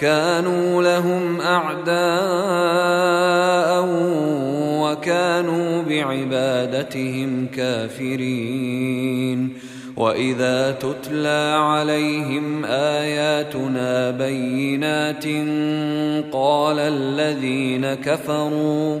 كانوا لهم أعداء وكانوا بعبادتهم كافرين. وإذا تتلى عليهم آياتنا بينات قال الذين كفروا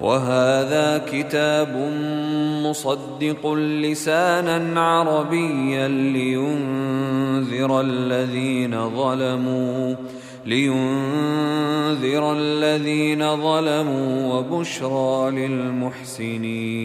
وهذا كتاب مصدق لسانا عربيا لينذر الذين ظلموا لينذر الذين ظلموا وبشرى للمحسنين.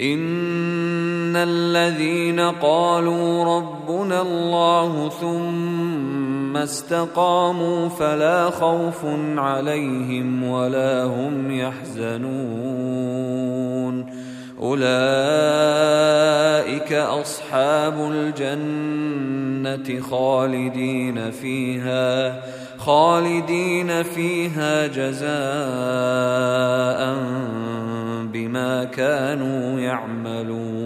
إن الذين قالوا ربنا الله ثم استقاموا فلا خوف عليهم ولا هم يحزنون. أولئك أصحاب الجنة خالدين فيها خالدين فيها جزاء بما كانوا يعملون.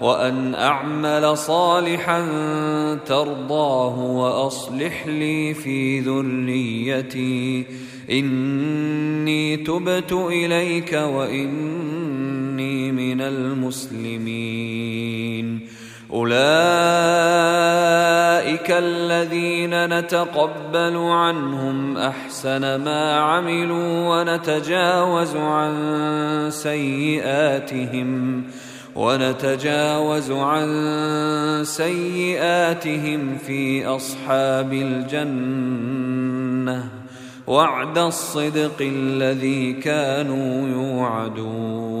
وأن أعمل صالحا ترضاه وأصلح لي في ذريتي. إني تبت إليك وإني من المسلمين. أولئك الذين نتقبل عنهم أحسن ما عملوا ونتجاوز عن سيئاتهم. ونتجاوز عن سيئاتهم في أصحاب الجنة وعد الصدق الذي كانوا يوعدون.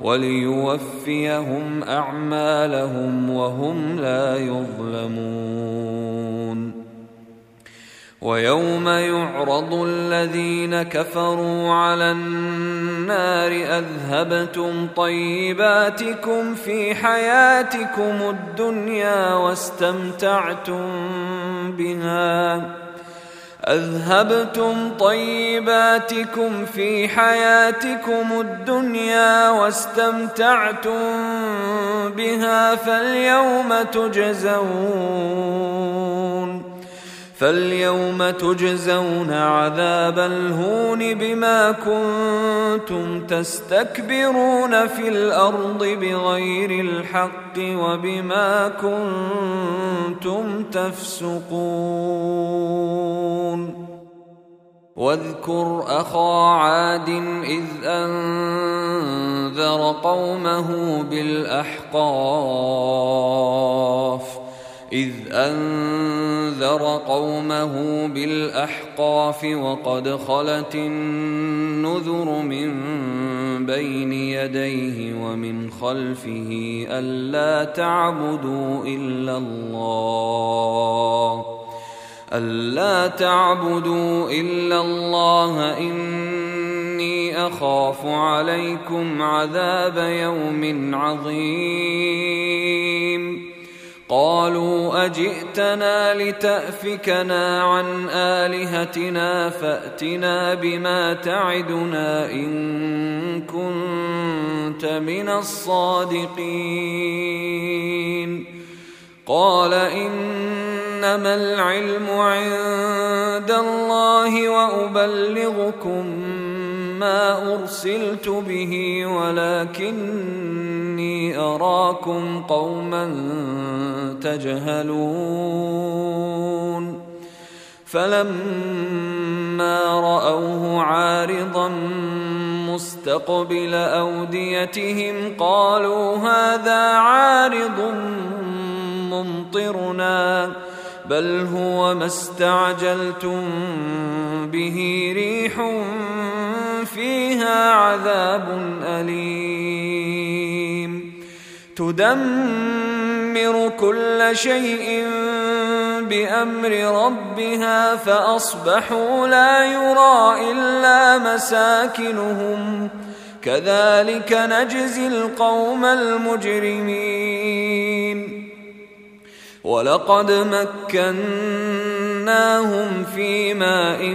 وليوفيهم أعمالهم وهم لا يظلمون. ويوم يعرض الذين كفروا على النار أذهبتم طيباتكم في حياتكم الدنيا واستمتعتم بها. أذهبتم طيباتكم في حياتكم الدنيا واستمتعتم بها فاليوم تجزون. فاليوم تجزون عذاب الهون بما كنتم تستكبرون في الأرض بغير الحق وبما كنتم تفسقون. واذكر أخا عاد إذ أنذر قومه بالأحقاف. إذ أنذر قومه بالأحقاف وقد خلت النذر من بين يديه ومن خلفه ألا تعبدوا إلا الله ألا تعبدوا إلا الله إني أخاف عليكم عذاب يوم عظيم قالوا أجئتنا لتأفكنا عن آلهتنا فأتنا بما تعدنا إن كنت من الصادقين. قال إنما العلم عند الله وأبلغكم ما أرسلت به ولكني أراكم قوما تجهلون. فلما رأوه عارضا مستقبل أوديتهم قالوا هذا عارض ممطرنا بل هو ما استعجلتم به ريح فيها عذاب أليم. تدمر كل شيء بأمر ربها فأصبحوا لا يرى إلا مساكنهم. كذلك نجزي القوم المجرمين. ولقد مكناهم في ماء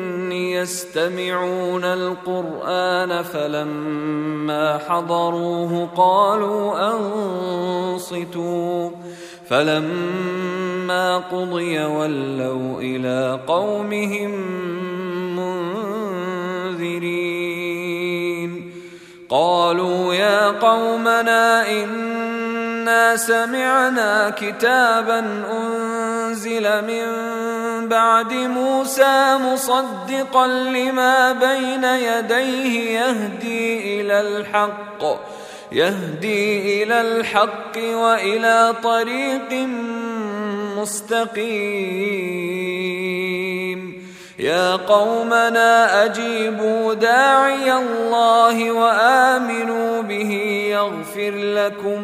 يستمعون القرآن فلما حضروه قالوا أنصتوا فلما قضي ولوا إلى قومهم منذرين قالوا يا قومنا إنا سمعنا كتابا أنزل من بعد موسى مصدقا لما بين يديه يهدي إلى الحق يهدي إلى الحق والى طريق مستقيم. يا قومنا اجيبوا داعي الله وامنوا به يغفر لكم